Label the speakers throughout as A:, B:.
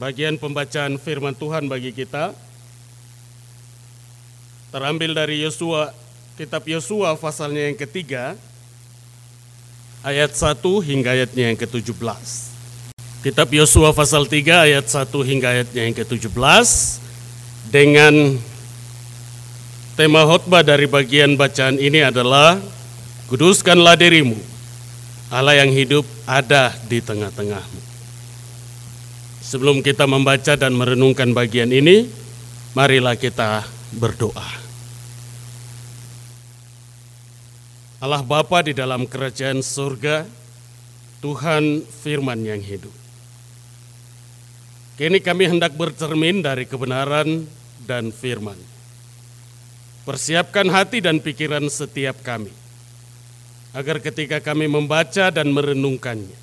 A: Bagian pembacaan firman Tuhan bagi kita terambil dari Yosua, kitab Yosua pasalnya yang ketiga, ayat 1 hingga ayatnya yang ke-17. Kitab Yosua pasal 3 ayat 1 hingga ayatnya yang ke-17 dengan tema khotbah dari bagian bacaan ini adalah Kuduskanlah dirimu, Allah yang hidup ada di tengah-tengahmu. Sebelum kita membaca dan merenungkan bagian ini, marilah kita berdoa. Allah Bapa di dalam kerajaan surga, Tuhan firman yang hidup. Kini kami hendak bercermin dari kebenaran dan firman. Persiapkan hati dan pikiran setiap kami agar ketika kami membaca dan merenungkannya,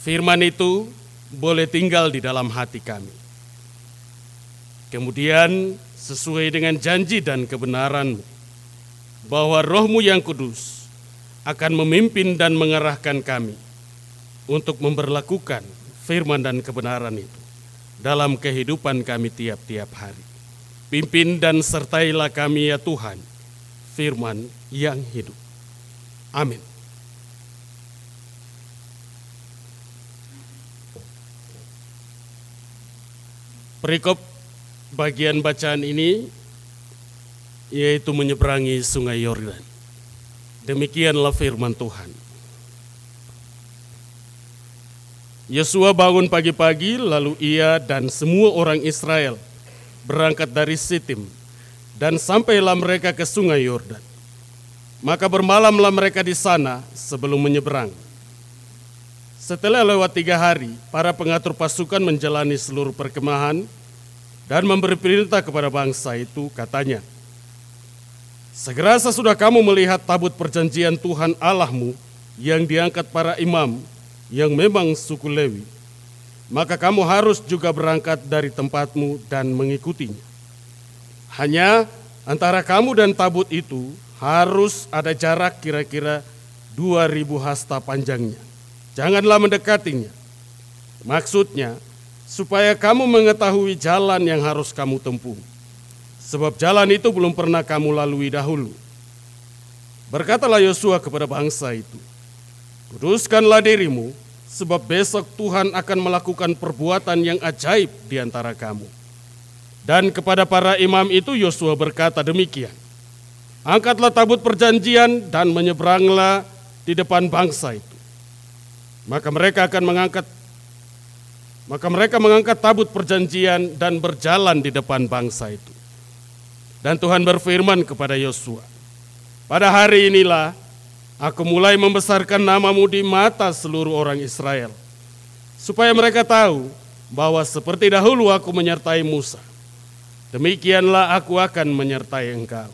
A: firman itu boleh tinggal di dalam hati kami. Kemudian sesuai dengan janji dan kebenaran bahwa rohmu yang kudus akan memimpin dan mengarahkan kami untuk memperlakukan firman dan kebenaran itu dalam kehidupan kami tiap-tiap hari. Pimpin dan sertailah kami ya Tuhan, firman yang hidup. Amin. Perikop bagian bacaan ini yaitu menyeberangi sungai Yordan. Demikianlah firman Tuhan. Yosua bangun pagi-pagi lalu ia dan semua orang Israel berangkat dari Sitim dan sampailah mereka ke sungai Yordan. Maka bermalamlah mereka di sana sebelum menyeberang. Setelah lewat tiga hari, para pengatur pasukan menjalani seluruh perkemahan dan memberi perintah kepada bangsa itu, katanya, Segera sesudah kamu melihat tabut perjanjian Tuhan Allahmu yang diangkat para imam yang memang suku Lewi, maka kamu harus juga berangkat dari tempatmu dan mengikutinya. Hanya antara kamu dan tabut itu harus ada jarak kira-kira 2000 hasta panjangnya. Janganlah mendekatinya. Maksudnya, supaya kamu mengetahui jalan yang harus kamu tempuh. Sebab jalan itu belum pernah kamu lalui dahulu. Berkatalah Yosua kepada bangsa itu, Kuduskanlah dirimu, sebab besok Tuhan akan melakukan perbuatan yang ajaib di antara kamu. Dan kepada para imam itu Yosua berkata demikian, Angkatlah tabut perjanjian dan menyeberanglah di depan bangsa itu. Maka mereka akan mengangkat maka mereka mengangkat tabut perjanjian dan berjalan di depan bangsa itu. Dan Tuhan berfirman kepada Yosua, "Pada hari inilah aku mulai membesarkan namamu di mata seluruh orang Israel, supaya mereka tahu bahwa seperti dahulu aku menyertai Musa, demikianlah aku akan menyertai engkau."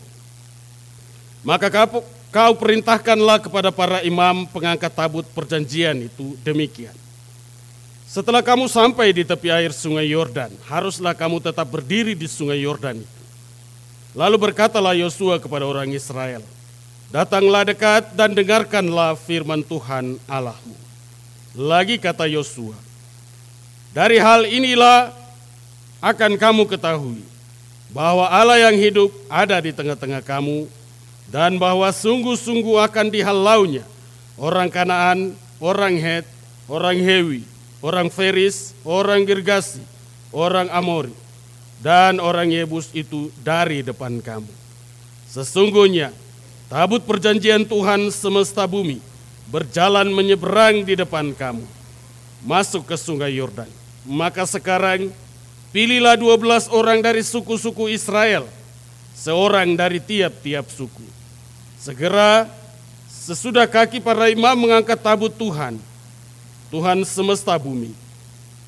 A: Maka kau, kau perintahkanlah kepada para imam pengangkat tabut perjanjian itu demikian. Setelah kamu sampai di tepi air sungai Yordan, haruslah kamu tetap berdiri di sungai Yordan itu. Lalu berkatalah Yosua kepada orang Israel, Datanglah dekat dan dengarkanlah firman Tuhan Allahmu. Lagi kata Yosua, Dari hal inilah akan kamu ketahui bahwa Allah yang hidup ada di tengah-tengah kamu dan bahwa sungguh-sungguh akan dihalaunya orang Kanaan, orang Het, orang Hewi, orang Feris, orang Girgasi, orang Amori, dan orang Yebus itu dari depan kamu. Sesungguhnya tabut perjanjian Tuhan semesta bumi berjalan menyeberang di depan kamu, masuk ke sungai Yordan. Maka sekarang pilihlah dua belas orang dari suku-suku Israel, seorang dari tiap-tiap suku Segera sesudah kaki para imam mengangkat tabut Tuhan, Tuhan semesta bumi,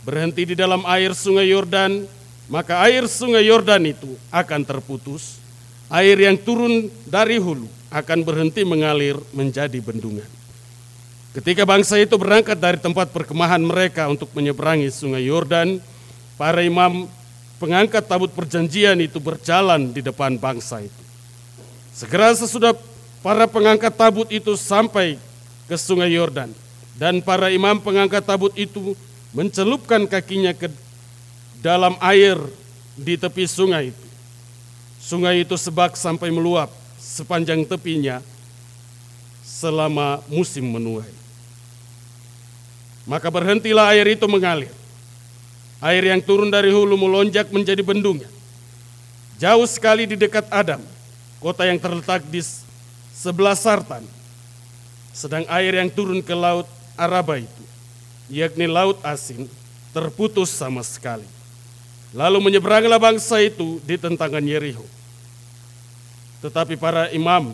A: berhenti di dalam air sungai Yordan, maka air sungai Yordan itu akan terputus, air yang turun dari hulu akan berhenti mengalir menjadi bendungan. Ketika bangsa itu berangkat dari tempat perkemahan mereka untuk menyeberangi sungai Yordan, para imam pengangkat tabut perjanjian itu berjalan di depan bangsa itu. Segera sesudah para pengangkat tabut itu sampai ke sungai Yordan dan para imam pengangkat tabut itu mencelupkan kakinya ke dalam air di tepi sungai itu. Sungai itu sebak sampai meluap sepanjang tepinya selama musim menuai. Maka berhentilah air itu mengalir. Air yang turun dari hulu melonjak menjadi bendungan. Jauh sekali di dekat Adam, kota yang terletak di sebelah Sartan. Sedang air yang turun ke laut Araba itu, yakni laut asin, terputus sama sekali. Lalu menyeberanglah bangsa itu di tentangan Yeriho. Tetapi para imam,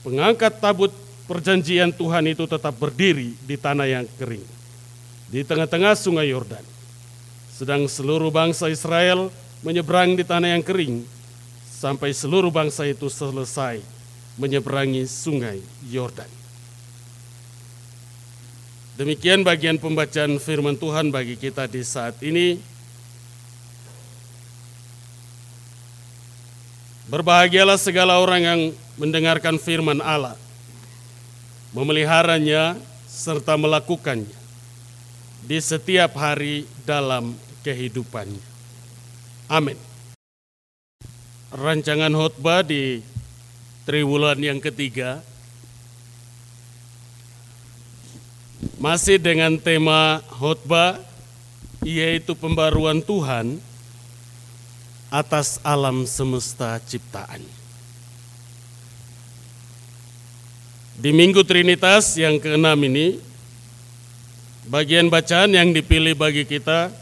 A: pengangkat tabut perjanjian Tuhan itu tetap berdiri di tanah yang kering, di tengah-tengah sungai Yordan. Sedang seluruh bangsa Israel menyeberang di tanah yang kering, sampai seluruh bangsa itu selesai menyeberangi sungai Yordan. Demikian bagian pembacaan firman Tuhan bagi kita di saat ini. Berbahagialah segala orang yang mendengarkan firman Allah, memeliharanya serta melakukannya di setiap hari dalam kehidupannya. Amin. Rancangan khotbah di triwulan yang ketiga Masih dengan tema khotbah yaitu pembaruan Tuhan atas alam semesta ciptaan. Di Minggu Trinitas yang keenam ini, bagian bacaan yang dipilih bagi kita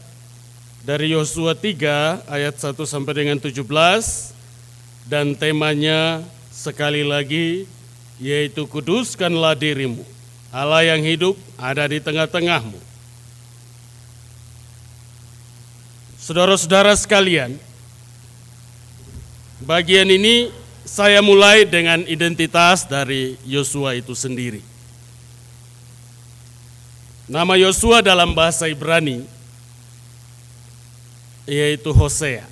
A: dari Yosua 3 ayat 1 sampai dengan 17 dan temanya sekali lagi yaitu kuduskanlah dirimu Allah yang hidup ada di tengah-tengahmu. Saudara-saudara sekalian, bagian ini saya mulai dengan identitas dari Yosua itu sendiri. Nama Yosua dalam bahasa Ibrani yaitu Hosea.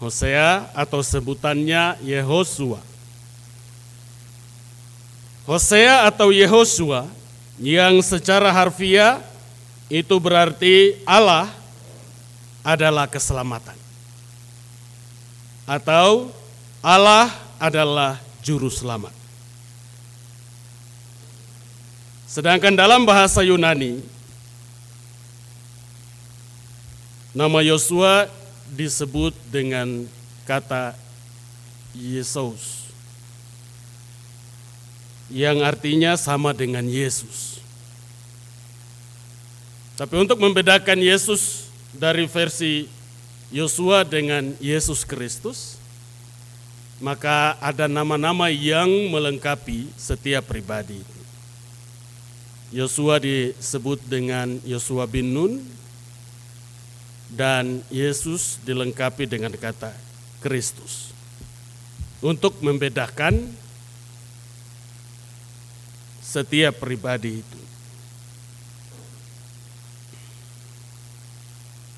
A: Hosea atau sebutannya Yehosua. Hosea atau Yehosua yang secara harfiah itu berarti Allah adalah keselamatan. Atau Allah adalah juru selamat. Sedangkan dalam bahasa Yunani nama Yosua disebut dengan kata Yesus yang artinya sama dengan Yesus. Tapi untuk membedakan Yesus dari versi Yosua dengan Yesus Kristus, maka ada nama-nama yang melengkapi setiap pribadi. Yosua disebut dengan Yosua bin Nun dan Yesus dilengkapi dengan kata Kristus. Untuk membedakan setiap pribadi itu.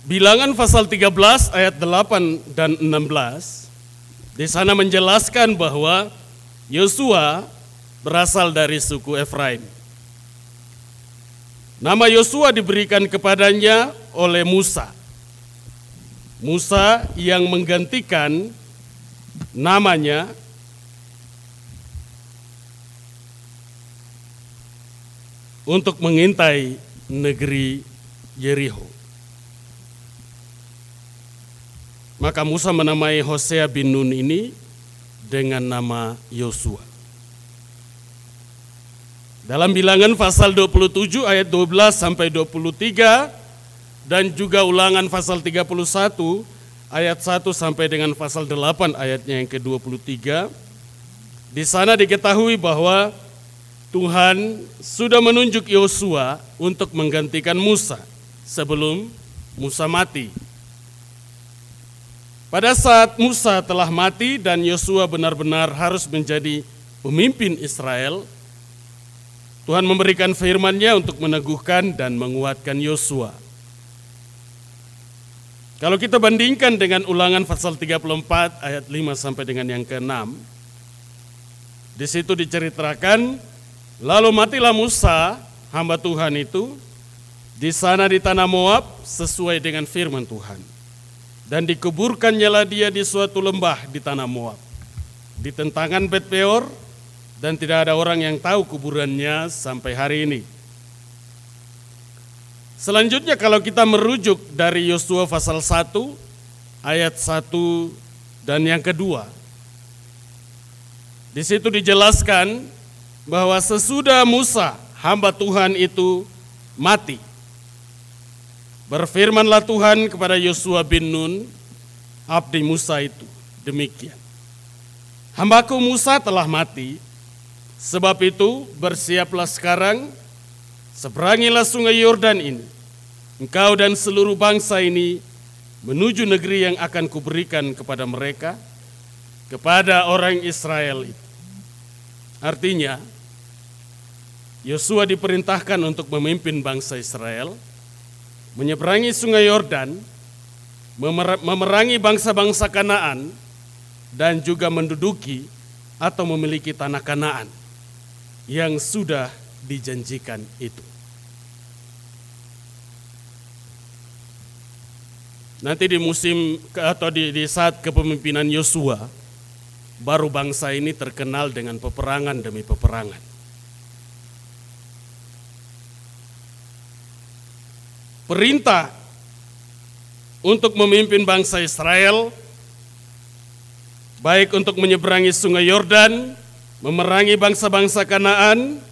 A: Bilangan pasal 13 ayat 8 dan 16 di sana menjelaskan bahwa Yosua berasal dari suku Efraim. Nama Yosua diberikan kepadanya oleh Musa. Musa yang menggantikan namanya untuk mengintai negeri Yeriho. Maka Musa menamai Hosea bin Nun ini dengan nama Yosua. Dalam bilangan pasal 27 ayat 12 sampai 23 dan juga ulangan pasal 31 ayat 1 sampai dengan pasal 8 ayatnya yang ke-23 di sana diketahui bahwa Tuhan sudah menunjuk Yosua untuk menggantikan Musa sebelum Musa mati. Pada saat Musa telah mati dan Yosua benar-benar harus menjadi pemimpin Israel, Tuhan memberikan firman-Nya untuk meneguhkan dan menguatkan Yosua. Kalau kita bandingkan dengan ulangan pasal 34 ayat 5 sampai dengan yang ke-6, di situ diceritakan Lalu matilah Musa, hamba Tuhan itu, di sana di tanah Moab sesuai dengan firman Tuhan. Dan dikuburkannyalah dia di suatu lembah di tanah Moab, di tentangan Bet Peor, dan tidak ada orang yang tahu kuburannya sampai hari ini. Selanjutnya kalau kita merujuk dari Yosua pasal 1 ayat 1 dan yang kedua. Di situ dijelaskan bahwa sesudah Musa hamba Tuhan itu mati. Berfirmanlah Tuhan kepada Yosua bin Nun, abdi Musa itu, demikian. Hambaku Musa telah mati, sebab itu bersiaplah sekarang Seberangilah sungai Yordan ini, engkau dan seluruh bangsa ini menuju negeri yang akan kuberikan kepada mereka, kepada orang Israel itu. Artinya, Yosua diperintahkan untuk memimpin bangsa Israel, menyeberangi sungai Yordan, memerangi bangsa-bangsa Kanaan, dan juga menduduki atau memiliki tanah Kanaan yang sudah dijanjikan itu. Nanti di musim atau di, di saat kepemimpinan Yosua, baru bangsa ini terkenal dengan peperangan demi peperangan. Perintah untuk memimpin bangsa Israel, baik untuk menyeberangi sungai Yordan, memerangi bangsa-bangsa Kanaan,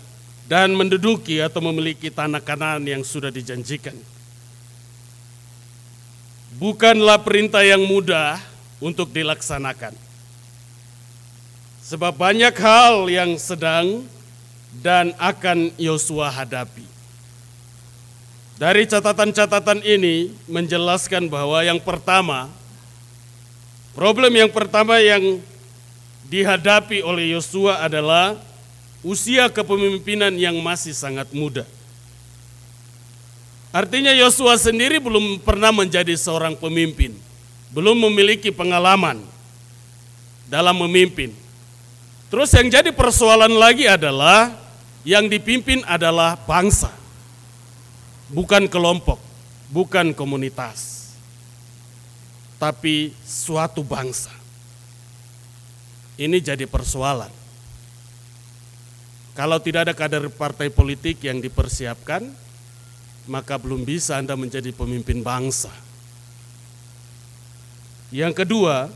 A: dan menduduki atau memiliki tanah kanan yang sudah dijanjikan. Bukanlah perintah yang mudah untuk dilaksanakan. Sebab banyak hal yang sedang dan akan Yosua hadapi. Dari catatan-catatan ini menjelaskan bahwa yang pertama, problem yang pertama yang dihadapi oleh Yosua adalah usia kepemimpinan yang masih sangat muda. Artinya Yosua sendiri belum pernah menjadi seorang pemimpin, belum memiliki pengalaman dalam memimpin. Terus yang jadi persoalan lagi adalah yang dipimpin adalah bangsa, bukan kelompok, bukan komunitas, tapi suatu bangsa. Ini jadi persoalan. Kalau tidak ada kader partai politik yang dipersiapkan, maka belum bisa Anda menjadi pemimpin bangsa. Yang kedua,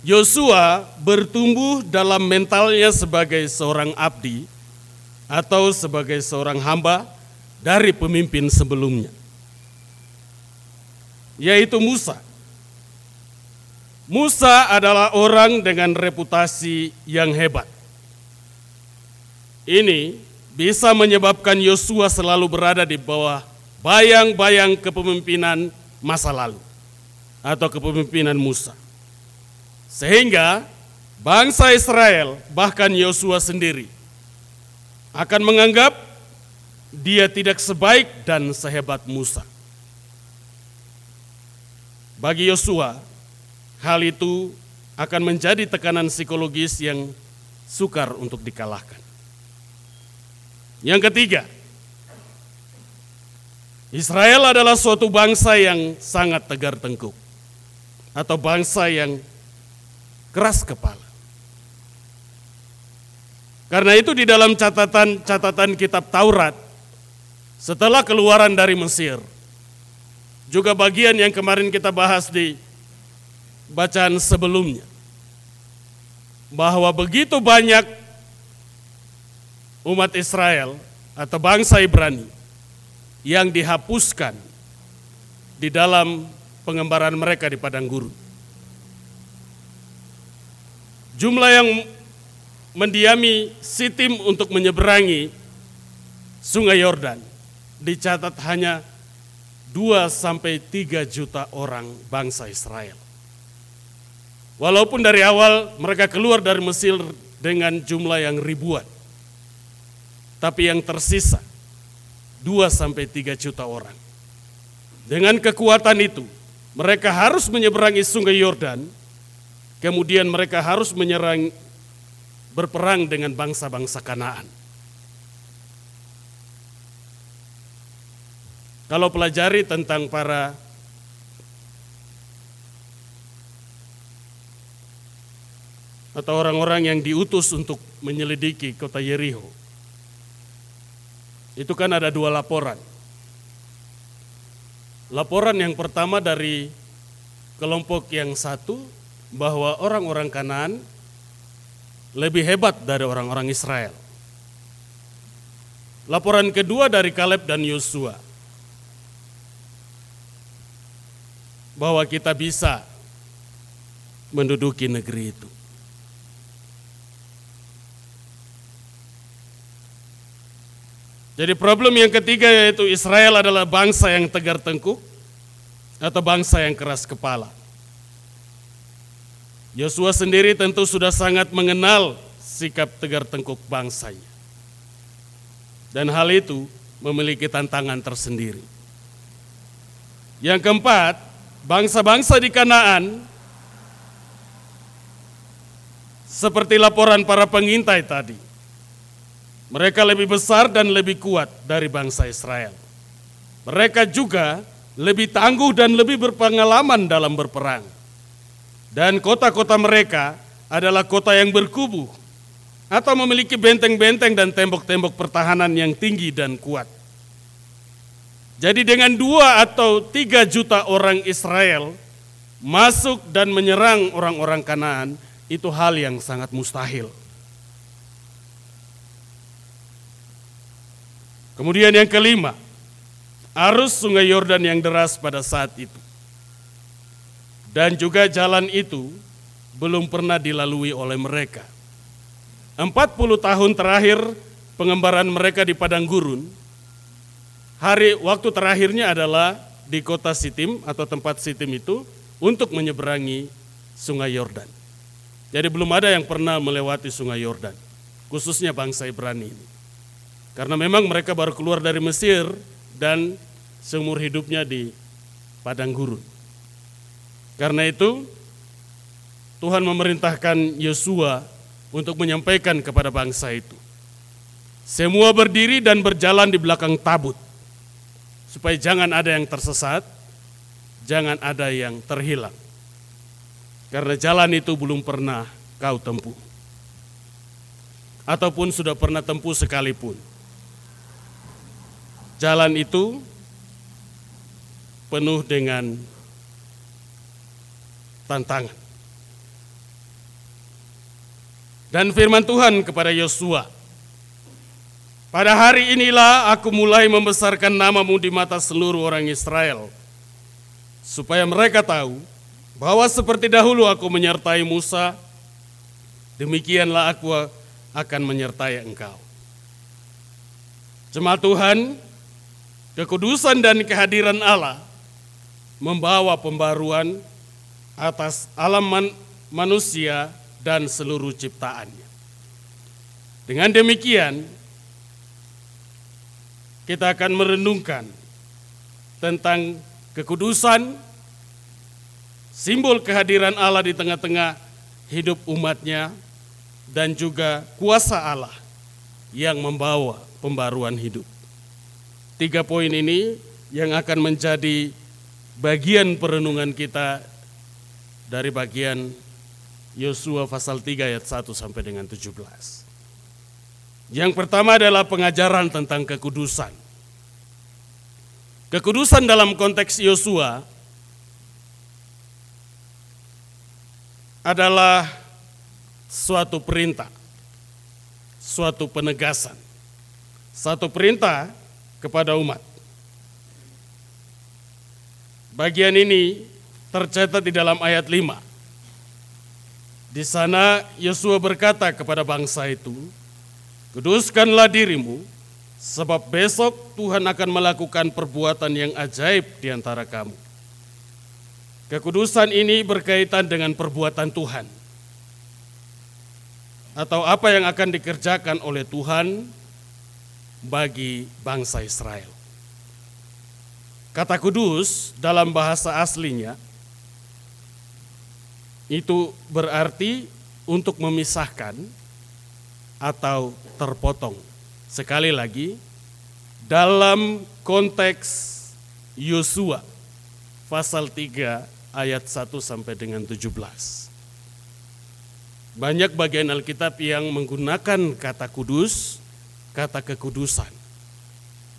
A: Yosua bertumbuh dalam mentalnya sebagai seorang abdi atau sebagai seorang hamba dari pemimpin sebelumnya, yaitu Musa. Musa adalah orang dengan reputasi yang hebat ini bisa menyebabkan Yosua selalu berada di bawah bayang-bayang kepemimpinan masa lalu atau kepemimpinan Musa. Sehingga bangsa Israel bahkan Yosua sendiri akan menganggap dia tidak sebaik dan sehebat Musa. Bagi Yosua, hal itu akan menjadi tekanan psikologis yang sukar untuk dikalahkan. Yang ketiga, Israel adalah suatu bangsa yang sangat tegar tengkuk atau bangsa yang keras kepala. Karena itu di dalam catatan-catatan kitab Taurat setelah keluaran dari Mesir juga bagian yang kemarin kita bahas di bacaan sebelumnya bahwa begitu banyak umat Israel atau bangsa Ibrani yang dihapuskan di dalam pengembaraan mereka di padang gurun. Jumlah yang mendiami Sitim untuk menyeberangi Sungai Yordan dicatat hanya 2 sampai 3 juta orang bangsa Israel. Walaupun dari awal mereka keluar dari Mesir dengan jumlah yang ribuan. Tapi yang tersisa 2 sampai 3 juta orang. Dengan kekuatan itu, mereka harus menyeberangi sungai Yordan, kemudian mereka harus menyerang berperang dengan bangsa-bangsa Kanaan. Kalau pelajari tentang para atau orang-orang yang diutus untuk menyelidiki kota Yeriho. Itu kan ada dua laporan. Laporan yang pertama dari kelompok yang satu bahwa orang-orang Kanaan lebih hebat dari orang-orang Israel. Laporan kedua dari Kaleb dan Yosua bahwa kita bisa menduduki negeri itu. Jadi problem yang ketiga yaitu Israel adalah bangsa yang tegar tengkuk atau bangsa yang keras kepala. Yosua sendiri tentu sudah sangat mengenal sikap tegar tengkuk bangsanya. Dan hal itu memiliki tantangan tersendiri. Yang keempat, bangsa-bangsa di Kanaan seperti laporan para pengintai tadi mereka lebih besar dan lebih kuat dari bangsa Israel. Mereka juga lebih tangguh dan lebih berpengalaman dalam berperang. Dan kota-kota mereka adalah kota yang berkubu atau memiliki benteng-benteng dan tembok-tembok pertahanan yang tinggi dan kuat. Jadi dengan dua atau tiga juta orang Israel masuk dan menyerang orang-orang Kanaan, itu hal yang sangat mustahil. Kemudian yang kelima, arus sungai Yordan yang deras pada saat itu. Dan juga jalan itu belum pernah dilalui oleh mereka. 40 tahun terakhir pengembaraan mereka di padang gurun, hari waktu terakhirnya adalah di kota Sitim atau tempat Sitim itu untuk menyeberangi sungai Yordan. Jadi belum ada yang pernah melewati sungai Yordan, khususnya bangsa Ibrani ini. Karena memang mereka baru keluar dari Mesir dan seumur hidupnya di padang gurun. Karena itu Tuhan memerintahkan Yosua untuk menyampaikan kepada bangsa itu. Semua berdiri dan berjalan di belakang tabut. Supaya jangan ada yang tersesat, jangan ada yang terhilang. Karena jalan itu belum pernah kau tempuh. Ataupun sudah pernah tempuh sekalipun. Jalan itu penuh dengan tantangan. Dan firman Tuhan kepada Yosua, pada hari inilah aku mulai membesarkan namamu di mata seluruh orang Israel, supaya mereka tahu bahwa seperti dahulu aku menyertai Musa, demikianlah aku akan menyertai engkau. Jemaat Tuhan, Kekudusan dan kehadiran Allah membawa pembaruan atas alam man manusia dan seluruh ciptaannya. Dengan demikian, kita akan merenungkan tentang kekudusan, simbol kehadiran Allah di tengah-tengah hidup umatnya, dan juga kuasa Allah yang membawa pembaruan hidup. Tiga poin ini yang akan menjadi bagian perenungan kita dari bagian Yosua pasal 3 ayat 1 sampai dengan 17. Yang pertama adalah pengajaran tentang kekudusan. Kekudusan dalam konteks Yosua adalah suatu perintah, suatu penegasan. Satu perintah kepada umat. Bagian ini tercatat di dalam ayat 5. Di sana Yosua berkata kepada bangsa itu, Kuduskanlah dirimu, sebab besok Tuhan akan melakukan perbuatan yang ajaib di antara kamu. Kekudusan ini berkaitan dengan perbuatan Tuhan. Atau apa yang akan dikerjakan oleh Tuhan bagi bangsa Israel. Kata kudus dalam bahasa aslinya itu berarti untuk memisahkan atau terpotong. Sekali lagi, dalam konteks Yosua pasal 3 ayat 1 sampai dengan 17. Banyak bagian Alkitab yang menggunakan kata kudus, kata kekudusan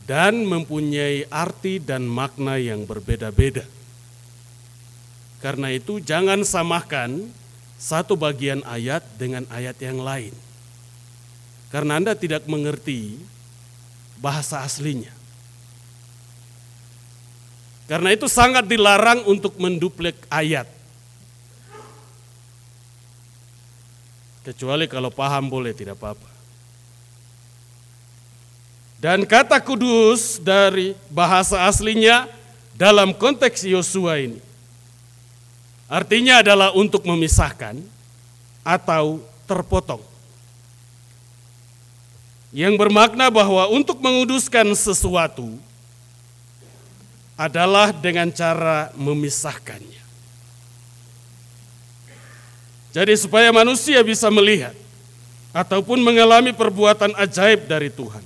A: dan mempunyai arti dan makna yang berbeda-beda. Karena itu jangan samakan satu bagian ayat dengan ayat yang lain. Karena Anda tidak mengerti bahasa aslinya. Karena itu sangat dilarang untuk menduplek ayat. Kecuali kalau paham boleh tidak apa-apa. Dan kata kudus dari bahasa aslinya dalam konteks Yosua ini. Artinya adalah untuk memisahkan atau terpotong. Yang bermakna bahwa untuk menguduskan sesuatu, adalah dengan cara memisahkannya. Jadi supaya manusia bisa melihat ataupun mengalami perbuatan ajaib dari Tuhan,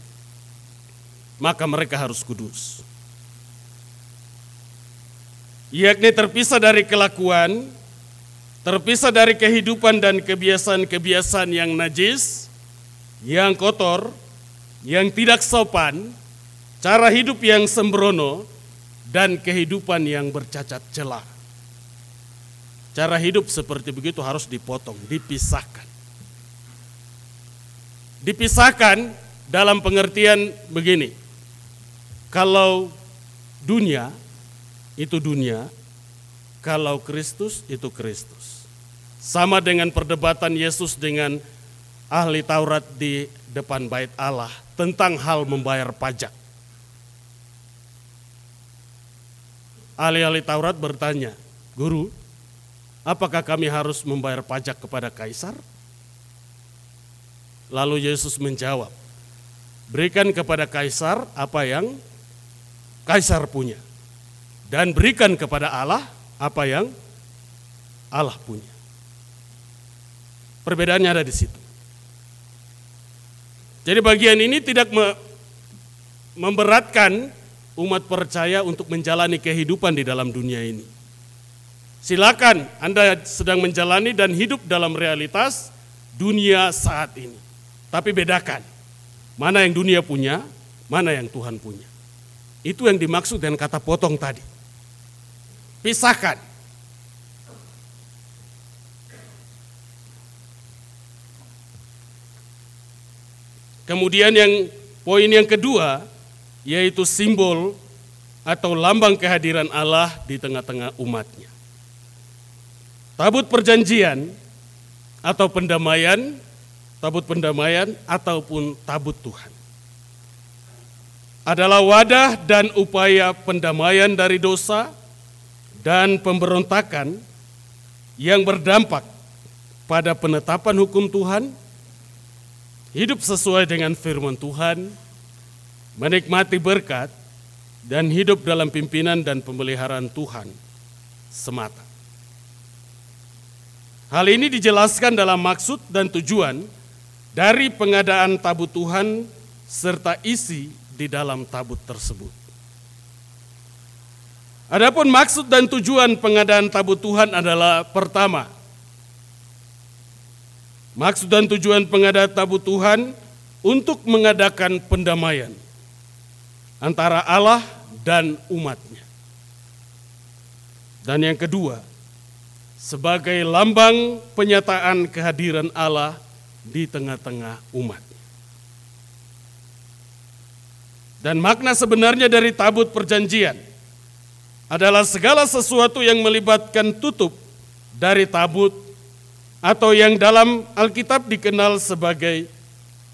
A: maka mereka harus kudus. Yakni terpisah dari kelakuan, terpisah dari kehidupan dan kebiasaan-kebiasaan yang najis, yang kotor, yang tidak sopan, cara hidup yang sembrono, dan kehidupan yang bercacat celah. Cara hidup seperti begitu harus dipotong, dipisahkan. Dipisahkan dalam pengertian begini. Kalau dunia itu dunia, kalau Kristus itu Kristus. Sama dengan perdebatan Yesus dengan ahli Taurat di depan bait Allah tentang hal membayar pajak. Ahli-ahli Taurat bertanya, Guru, apakah kami harus membayar pajak kepada kaisar? Lalu Yesus menjawab, berikan kepada kaisar apa yang kaisar punya. Dan berikan kepada Allah apa yang Allah punya. Perbedaannya ada di situ. Jadi bagian ini tidak memberatkan umat percaya untuk menjalani kehidupan di dalam dunia ini. Silakan Anda sedang menjalani dan hidup dalam realitas dunia saat ini. Tapi bedakan mana yang dunia punya, mana yang Tuhan punya. Itu yang dimaksud dengan kata potong tadi. Pisahkan. Kemudian yang poin yang kedua, yaitu simbol atau lambang kehadiran Allah di tengah-tengah umatnya. Tabut perjanjian atau pendamaian, tabut pendamaian ataupun tabut Tuhan adalah wadah dan upaya pendamaian dari dosa dan pemberontakan yang berdampak pada penetapan hukum Tuhan, hidup sesuai dengan firman Tuhan, menikmati berkat, dan hidup dalam pimpinan dan pemeliharaan Tuhan semata. Hal ini dijelaskan dalam maksud dan tujuan dari pengadaan tabut Tuhan serta isi di dalam tabut tersebut. Adapun maksud dan tujuan pengadaan tabut Tuhan adalah pertama, maksud dan tujuan pengadaan tabut Tuhan untuk mengadakan pendamaian antara Allah dan umatnya. Dan yang kedua, sebagai lambang penyataan kehadiran Allah di tengah-tengah umat. Dan makna sebenarnya dari tabut perjanjian adalah segala sesuatu yang melibatkan tutup dari tabut atau yang dalam Alkitab dikenal sebagai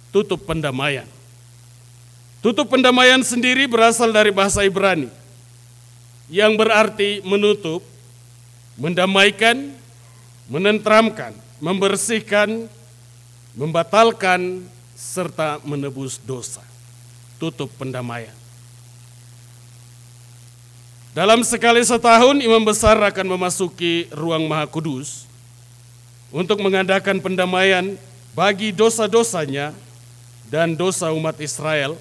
A: tutup pendamaian. Tutup pendamaian sendiri berasal dari bahasa Ibrani yang berarti menutup, mendamaikan, menentramkan, membersihkan, membatalkan, serta menebus dosa. Tutup pendamaian. Dalam sekali setahun imam besar akan memasuki ruang maha kudus untuk mengadakan pendamaian bagi dosa-dosanya dan dosa umat Israel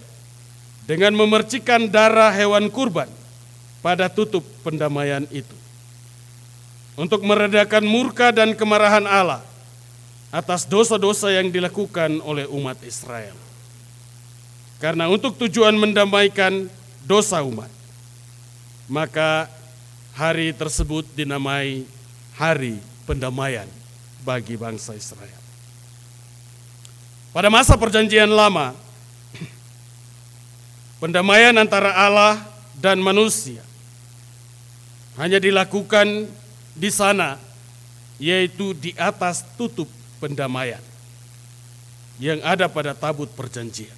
A: dengan memercikan darah hewan kurban pada tutup pendamaian itu. Untuk meredakan murka dan kemarahan Allah atas dosa-dosa yang dilakukan oleh umat Israel. Karena untuk tujuan mendamaikan dosa umat, maka hari tersebut dinamai Hari Pendamaian bagi bangsa Israel. Pada masa Perjanjian Lama, pendamaian antara Allah dan manusia hanya dilakukan di sana, yaitu di atas tutup pendamaian yang ada pada tabut perjanjian.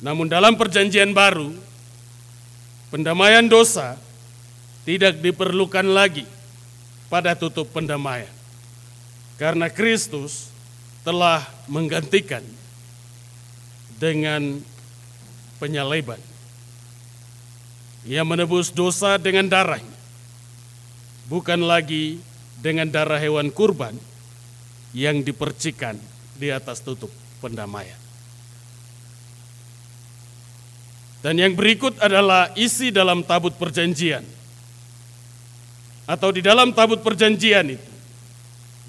A: Namun dalam perjanjian baru, pendamaian dosa tidak diperlukan lagi pada tutup pendamaian. Karena Kristus telah menggantikan dengan penyaleban. Ia menebus dosa dengan darahnya, bukan lagi dengan darah hewan kurban yang dipercikan di atas tutup pendamaian. Dan yang berikut adalah isi dalam tabut perjanjian. Atau di dalam tabut perjanjian itu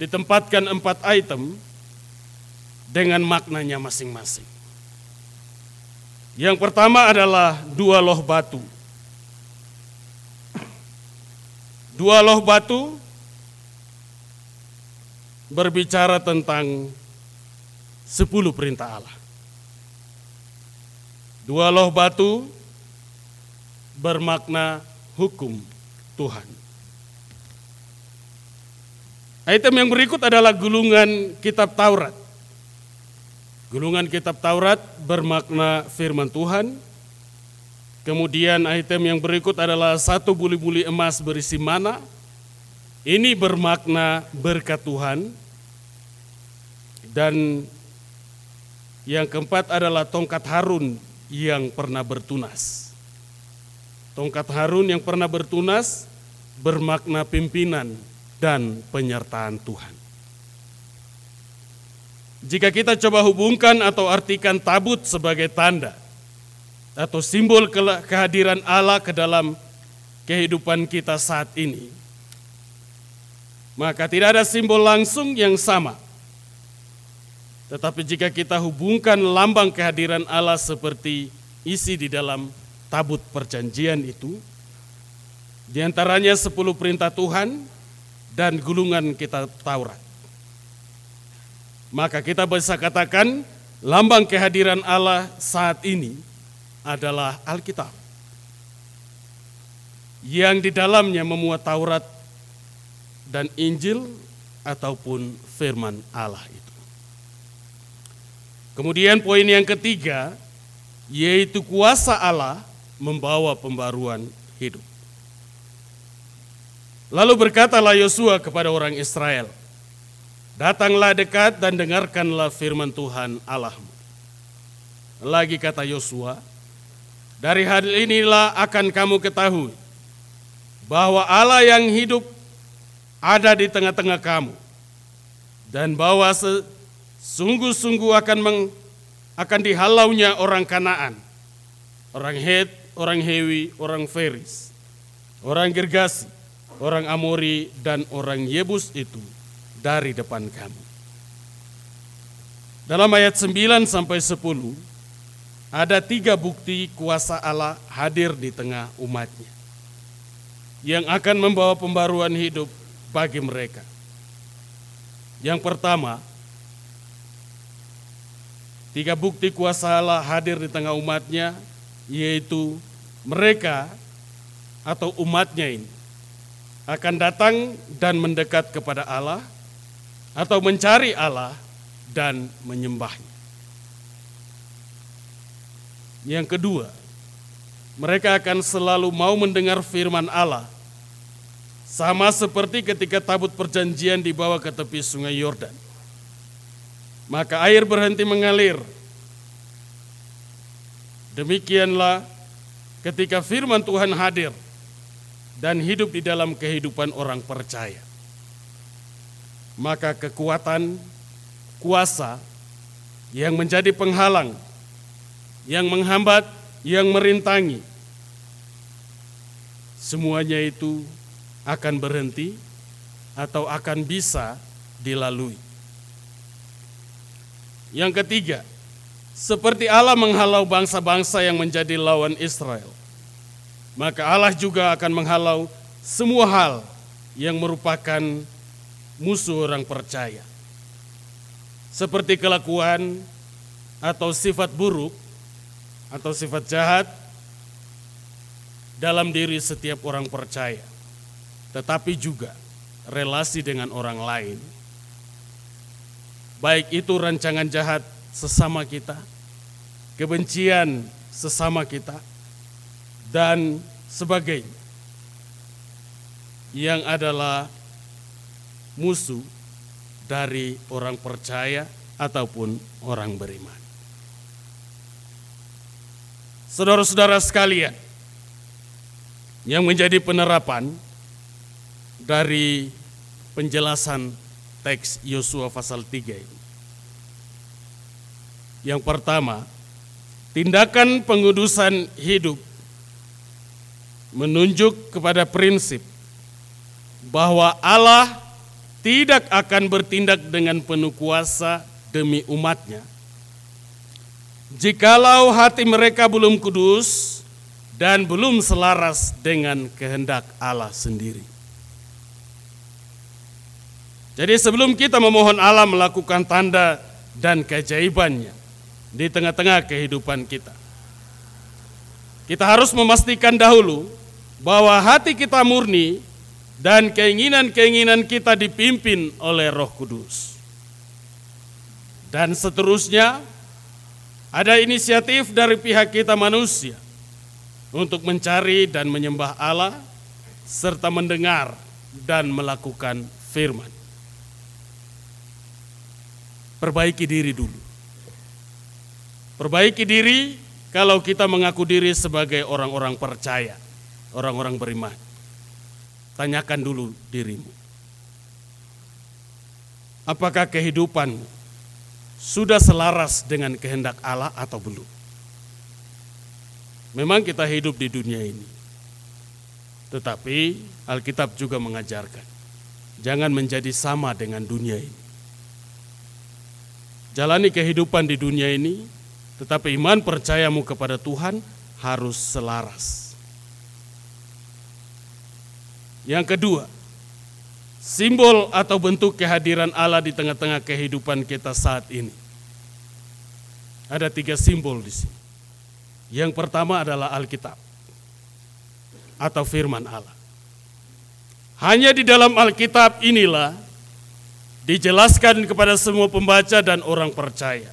A: ditempatkan empat item dengan maknanya masing-masing. Yang pertama adalah dua loh batu Dua loh batu berbicara tentang sepuluh perintah Allah. Dua loh batu bermakna hukum Tuhan. Item yang berikut adalah gulungan kitab Taurat. Gulungan kitab Taurat bermakna firman Tuhan, Kemudian item yang berikut adalah satu buli-buli emas berisi mana. Ini bermakna berkat Tuhan. Dan yang keempat adalah tongkat Harun yang pernah bertunas. Tongkat Harun yang pernah bertunas bermakna pimpinan dan penyertaan Tuhan. Jika kita coba hubungkan atau artikan tabut sebagai tanda, atau simbol kehadiran Allah ke dalam kehidupan kita saat ini. Maka tidak ada simbol langsung yang sama. Tetapi jika kita hubungkan lambang kehadiran Allah seperti isi di dalam tabut perjanjian itu, di antaranya sepuluh perintah Tuhan dan gulungan kita Taurat. Maka kita bisa katakan lambang kehadiran Allah saat ini adalah Alkitab. Yang di dalamnya memuat Taurat dan Injil ataupun firman Allah itu. Kemudian poin yang ketiga yaitu kuasa Allah membawa pembaruan hidup. Lalu berkatalah Yosua kepada orang Israel, Datanglah dekat dan dengarkanlah firman Tuhan Allahmu. Lagi kata Yosua, dari hal inilah akan kamu ketahui bahwa Allah yang hidup ada di tengah-tengah kamu dan bahwa sungguh-sungguh akan meng, akan dihalaunya orang Kanaan, orang Het, orang Hewi, orang Feris, orang Gergasi, orang Amori dan orang Yebus itu dari depan kamu. Dalam ayat 9 sampai 10 ada tiga bukti kuasa Allah hadir di tengah umatnya yang akan membawa pembaruan hidup bagi mereka. Yang pertama, tiga bukti kuasa Allah hadir di tengah umatnya, yaitu mereka atau umatnya ini akan datang dan mendekat kepada Allah atau mencari Allah dan menyembahnya. Yang kedua, mereka akan selalu mau mendengar firman Allah. Sama seperti ketika tabut perjanjian dibawa ke tepi sungai Yordan. Maka air berhenti mengalir. Demikianlah ketika firman Tuhan hadir dan hidup di dalam kehidupan orang percaya. Maka kekuatan, kuasa yang menjadi penghalang yang menghambat, yang merintangi, semuanya itu akan berhenti atau akan bisa dilalui. Yang ketiga, seperti Allah menghalau bangsa-bangsa yang menjadi lawan Israel, maka Allah juga akan menghalau semua hal yang merupakan musuh orang percaya. Seperti kelakuan atau sifat buruk atau sifat jahat dalam diri setiap orang percaya, tetapi juga relasi dengan orang lain, baik itu rancangan jahat sesama kita, kebencian sesama kita, dan sebagainya, yang adalah musuh dari orang percaya ataupun orang beriman. Saudara-saudara sekalian, yang menjadi penerapan dari penjelasan teks Yosua pasal 3 ini. Yang pertama, tindakan pengudusan hidup menunjuk kepada prinsip bahwa Allah tidak akan bertindak dengan penuh kuasa demi umatnya. Jikalau hati mereka belum kudus dan belum selaras dengan kehendak Allah sendiri. Jadi sebelum kita memohon Allah melakukan tanda dan keajaibannya di tengah-tengah kehidupan kita. Kita harus memastikan dahulu bahwa hati kita murni dan keinginan-keinginan kita dipimpin oleh Roh Kudus. Dan seterusnya, ada inisiatif dari pihak kita manusia untuk mencari dan menyembah Allah serta mendengar dan melakukan firman. Perbaiki diri dulu. Perbaiki diri kalau kita mengaku diri sebagai orang-orang percaya, orang-orang beriman. Tanyakan dulu dirimu. Apakah kehidupanmu sudah selaras dengan kehendak Allah atau belum? Memang kita hidup di dunia ini. Tetapi Alkitab juga mengajarkan, jangan menjadi sama dengan dunia ini. Jalani kehidupan di dunia ini, tetapi iman percayamu kepada Tuhan harus selaras. Yang kedua, simbol atau bentuk kehadiran Allah di tengah-tengah kehidupan kita saat ini. Ada tiga simbol di sini. Yang pertama adalah Alkitab atau firman Allah. Hanya di dalam Alkitab inilah dijelaskan kepada semua pembaca dan orang percaya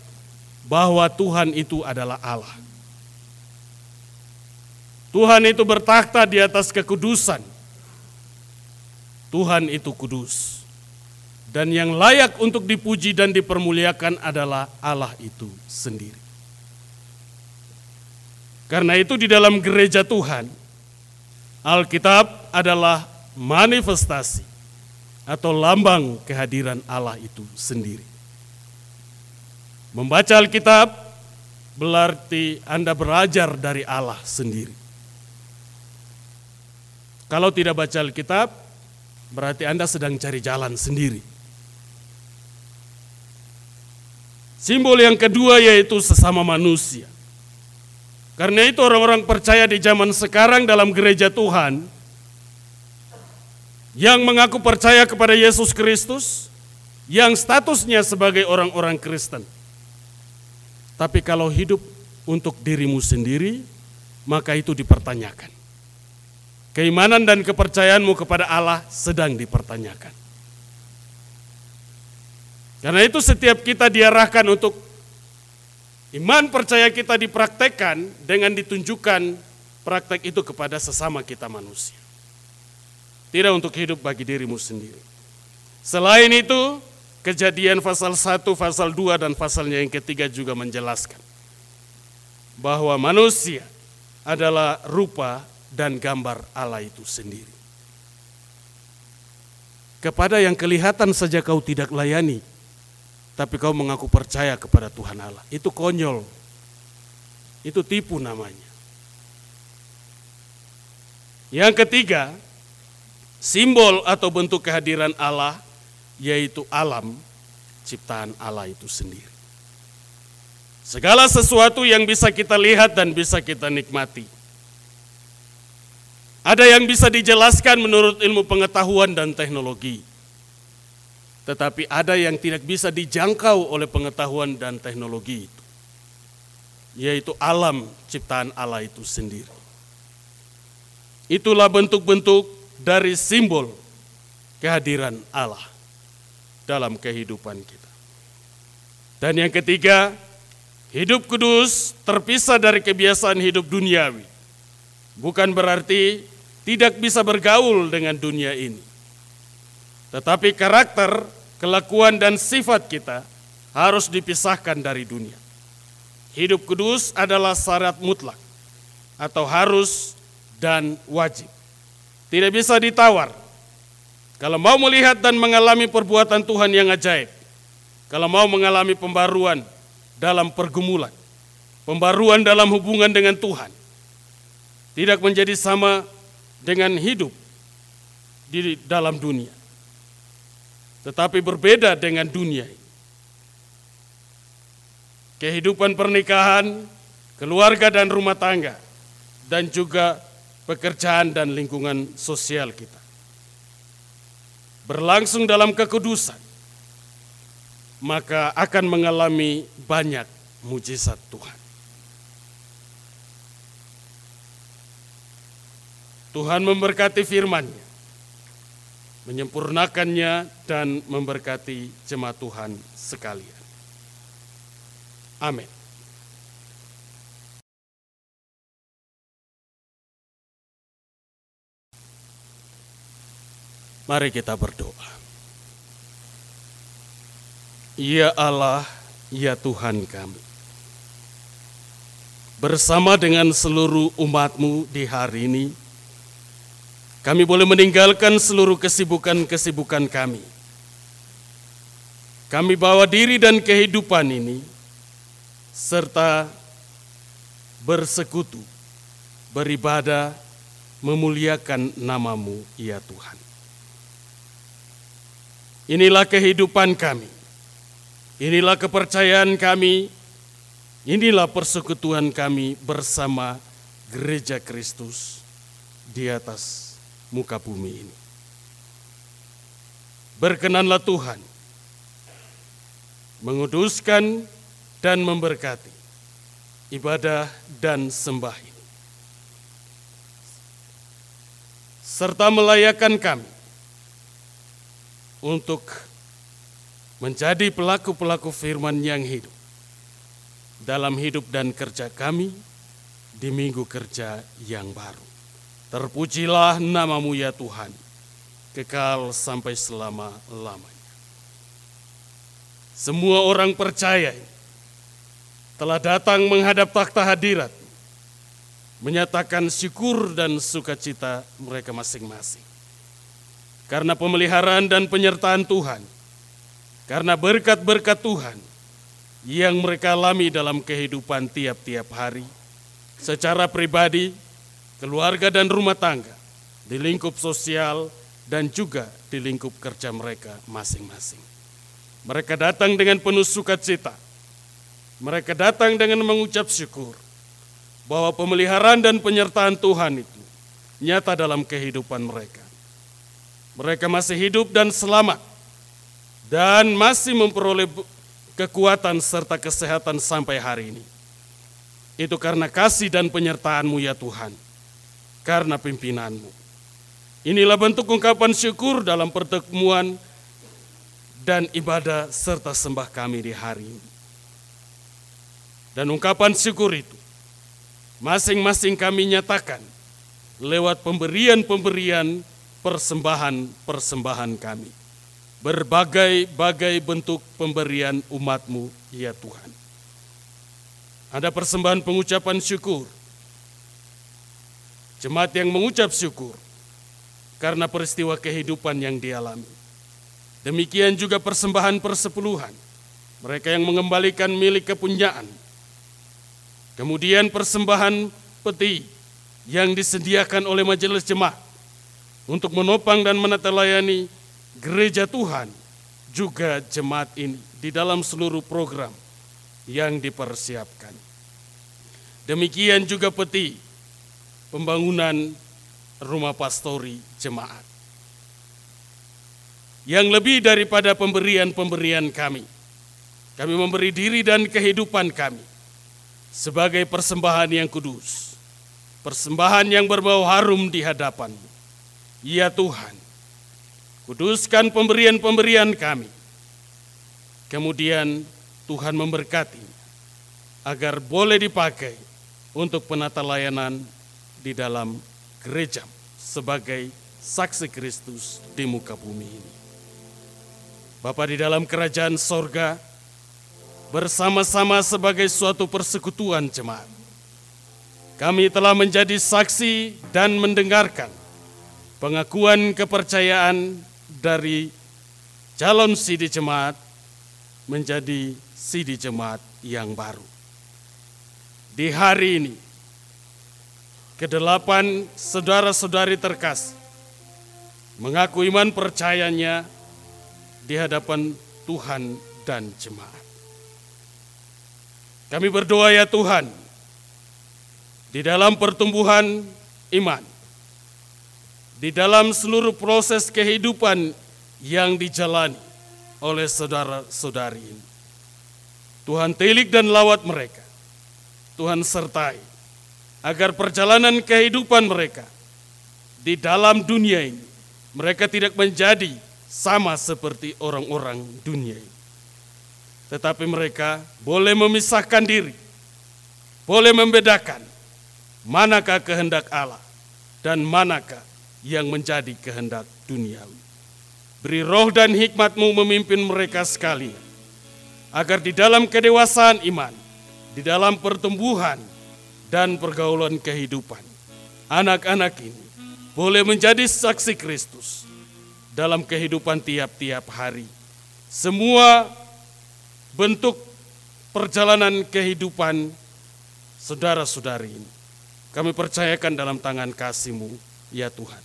A: bahwa Tuhan itu adalah Allah. Tuhan itu bertakhta di atas kekudusan Tuhan itu kudus. Dan yang layak untuk dipuji dan dipermuliakan adalah Allah itu sendiri. Karena itu di dalam gereja Tuhan, Alkitab adalah manifestasi atau lambang kehadiran Allah itu sendiri. Membaca Alkitab berarti Anda belajar dari Allah sendiri. Kalau tidak baca Alkitab, berarti Anda sedang cari jalan sendiri. Simbol yang kedua yaitu sesama manusia. Karena itu orang-orang percaya di zaman sekarang dalam gereja Tuhan yang mengaku percaya kepada Yesus Kristus yang statusnya sebagai orang-orang Kristen. Tapi kalau hidup untuk dirimu sendiri, maka itu dipertanyakan. Keimanan dan kepercayaanmu kepada Allah sedang dipertanyakan. Karena itu setiap kita diarahkan untuk iman percaya kita dipraktekkan dengan ditunjukkan praktek itu kepada sesama kita manusia. Tidak untuk hidup bagi dirimu sendiri. Selain itu, kejadian pasal 1, pasal 2, dan pasalnya yang ketiga juga menjelaskan bahwa manusia adalah rupa dan gambar Allah itu sendiri. Kepada yang kelihatan saja kau tidak layani, tapi kau mengaku percaya kepada Tuhan Allah. Itu konyol, itu tipu namanya. Yang ketiga, simbol atau bentuk kehadiran Allah yaitu alam ciptaan Allah itu sendiri. Segala sesuatu yang bisa kita lihat dan bisa kita nikmati. Ada yang bisa dijelaskan menurut ilmu pengetahuan dan teknologi. Tetapi ada yang tidak bisa dijangkau oleh pengetahuan dan teknologi itu. Yaitu alam ciptaan Allah itu sendiri. Itulah bentuk-bentuk dari simbol kehadiran Allah dalam kehidupan kita. Dan yang ketiga, hidup kudus terpisah dari kebiasaan hidup duniawi. Bukan berarti tidak bisa bergaul dengan dunia ini. Tetapi karakter, kelakuan dan sifat kita harus dipisahkan dari dunia. Hidup kudus adalah syarat mutlak atau harus dan wajib. Tidak bisa ditawar. Kalau mau melihat dan mengalami perbuatan Tuhan yang ajaib, kalau mau mengalami pembaruan dalam pergumulan, pembaruan dalam hubungan dengan Tuhan, tidak menjadi sama dengan hidup di dalam dunia, tetapi berbeda dengan dunia Kehidupan pernikahan, keluarga dan rumah tangga, dan juga pekerjaan dan lingkungan sosial kita. Berlangsung dalam kekudusan, maka akan mengalami banyak mujizat Tuhan. Tuhan memberkati firman-Nya, menyempurnakannya dan memberkati jemaat Tuhan sekalian. Amin. Mari kita berdoa. Ya Allah, ya Tuhan kami. Bersama dengan seluruh umatmu di hari ini, kami boleh meninggalkan seluruh kesibukan-kesibukan kami. Kami bawa diri dan kehidupan ini, serta bersekutu, beribadah, memuliakan namamu, ya Tuhan. Inilah kehidupan kami. Inilah kepercayaan kami. Inilah persekutuan kami bersama gereja Kristus di atas muka bumi ini. Berkenanlah Tuhan menguduskan dan memberkati ibadah dan sembah ini. Serta melayakan kami untuk menjadi pelaku-pelaku firman yang hidup dalam hidup dan kerja kami di minggu kerja yang baru. Terpujilah namamu ya Tuhan, kekal sampai selama-lamanya. Semua orang percaya telah datang menghadap takhta hadirat, menyatakan syukur dan sukacita mereka masing-masing karena pemeliharaan dan penyertaan Tuhan, karena berkat-berkat Tuhan yang mereka alami dalam kehidupan tiap-tiap hari, secara pribadi, keluarga dan rumah tangga, di lingkup sosial, dan juga di lingkup kerja mereka masing-masing. Mereka datang dengan penuh sukacita. Mereka datang dengan mengucap syukur bahwa pemeliharaan dan penyertaan Tuhan itu nyata dalam kehidupan mereka mereka masih hidup dan selamat dan masih memperoleh kekuatan serta kesehatan sampai hari ini. Itu karena kasih dan penyertaan-Mu ya Tuhan, karena pimpinan-Mu. Inilah bentuk ungkapan syukur dalam pertemuan dan ibadah serta sembah kami di hari ini. Dan ungkapan syukur itu masing-masing kami nyatakan lewat pemberian-pemberian persembahan-persembahan kami. Berbagai-bagai bentuk pemberian umatmu, ya Tuhan. Ada persembahan pengucapan syukur. Jemaat yang mengucap syukur karena peristiwa kehidupan yang dialami. Demikian juga persembahan persepuluhan. Mereka yang mengembalikan milik kepunyaan. Kemudian persembahan peti yang disediakan oleh majelis jemaat untuk menopang dan menetelayani gereja Tuhan juga jemaat ini di dalam seluruh program yang dipersiapkan. Demikian juga peti pembangunan rumah pastori jemaat. Yang lebih daripada pemberian-pemberian kami, kami memberi diri dan kehidupan kami sebagai persembahan yang kudus, persembahan yang berbau harum di hadapanmu. Ya Tuhan, kuduskan pemberian-pemberian kami. Kemudian Tuhan memberkati agar boleh dipakai untuk penata layanan di dalam gereja sebagai saksi Kristus di muka bumi ini. Bapa di dalam kerajaan sorga, bersama-sama sebagai suatu persekutuan jemaat. Kami telah menjadi saksi dan mendengarkan pengakuan kepercayaan dari calon sidi jemaat menjadi sidi jemaat yang baru. Di hari ini, kedelapan saudara-saudari terkasih mengaku iman percayanya di hadapan Tuhan dan jemaat. Kami berdoa ya Tuhan, di dalam pertumbuhan iman, di dalam seluruh proses kehidupan yang dijalani oleh saudara-saudari ini. Tuhan telik dan lawat mereka. Tuhan sertai agar perjalanan kehidupan mereka di dalam dunia ini mereka tidak menjadi sama seperti orang-orang dunia ini. Tetapi mereka boleh memisahkan diri, boleh membedakan manakah kehendak Allah dan manakah yang menjadi kehendak duniawi. Beri roh dan hikmatmu memimpin mereka sekalian, agar di dalam kedewasaan iman, di dalam pertumbuhan dan pergaulan kehidupan, anak-anak ini boleh menjadi saksi Kristus dalam kehidupan tiap-tiap hari. Semua bentuk perjalanan kehidupan saudara-saudari ini, kami percayakan dalam tangan kasih-Mu, ya Tuhan.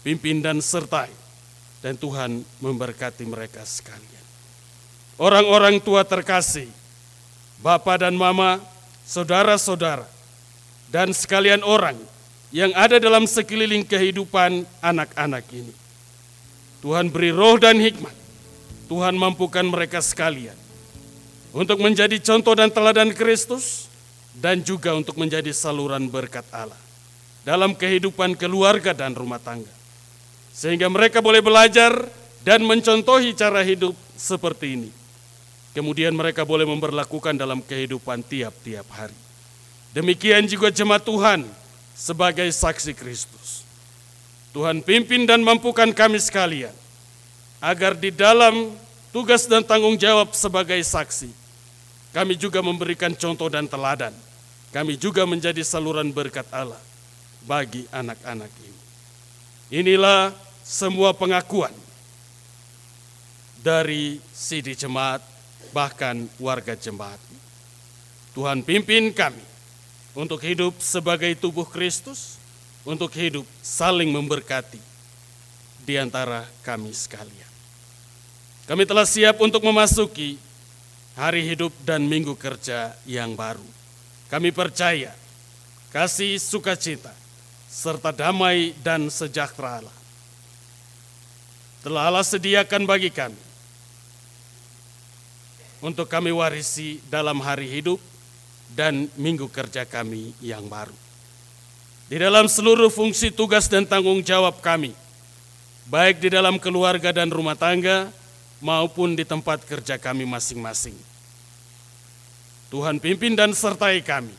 A: Pimpin dan sertai, dan Tuhan memberkati mereka sekalian. Orang-orang tua terkasih, Bapak dan Mama, saudara-saudara, dan sekalian orang yang ada dalam sekeliling kehidupan anak-anak ini. Tuhan beri roh dan hikmat. Tuhan mampukan mereka sekalian untuk menjadi contoh dan teladan Kristus dan juga untuk menjadi saluran berkat Allah dalam kehidupan keluarga dan rumah tangga. Sehingga mereka boleh belajar dan mencontohi cara hidup seperti ini. Kemudian mereka boleh memperlakukan dalam kehidupan tiap-tiap hari. Demikian juga jemaat Tuhan sebagai saksi Kristus. Tuhan pimpin dan mampukan kami sekalian agar di dalam tugas dan tanggung jawab sebagai saksi, kami juga memberikan contoh dan teladan. Kami juga menjadi saluran berkat Allah bagi anak-anak ini. Inilah semua pengakuan dari Sidi Jemaat, bahkan warga jemaat. Tuhan pimpin kami untuk hidup sebagai tubuh Kristus, untuk hidup saling memberkati di antara kami sekalian. Kami telah siap untuk memasuki hari hidup dan minggu kerja yang baru. Kami percaya kasih sukacita serta damai dan sejahtera Allah telah Allah sediakan bagi kami untuk kami warisi dalam hari hidup dan minggu kerja kami yang baru. Di dalam seluruh fungsi tugas dan tanggung jawab kami, baik di dalam keluarga dan rumah tangga maupun di tempat kerja kami masing-masing. Tuhan pimpin dan sertai kami,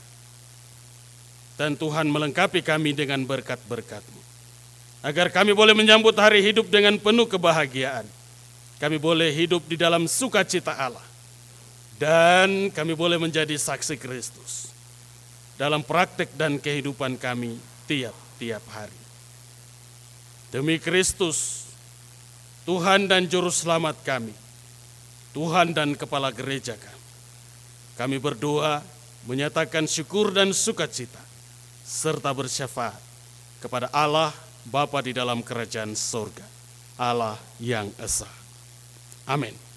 A: dan Tuhan melengkapi kami dengan berkat-berkat-Mu agar kami boleh menyambut hari hidup dengan penuh kebahagiaan. Kami boleh hidup di dalam sukacita Allah. Dan kami boleh menjadi saksi Kristus dalam praktek dan kehidupan kami tiap-tiap hari. Demi Kristus, Tuhan dan Juru Selamat kami, Tuhan dan Kepala Gereja kami, kami berdoa menyatakan syukur dan sukacita serta bersyafaat kepada Allah Bapa di dalam kerajaan sorga, Allah yang esa. Amin.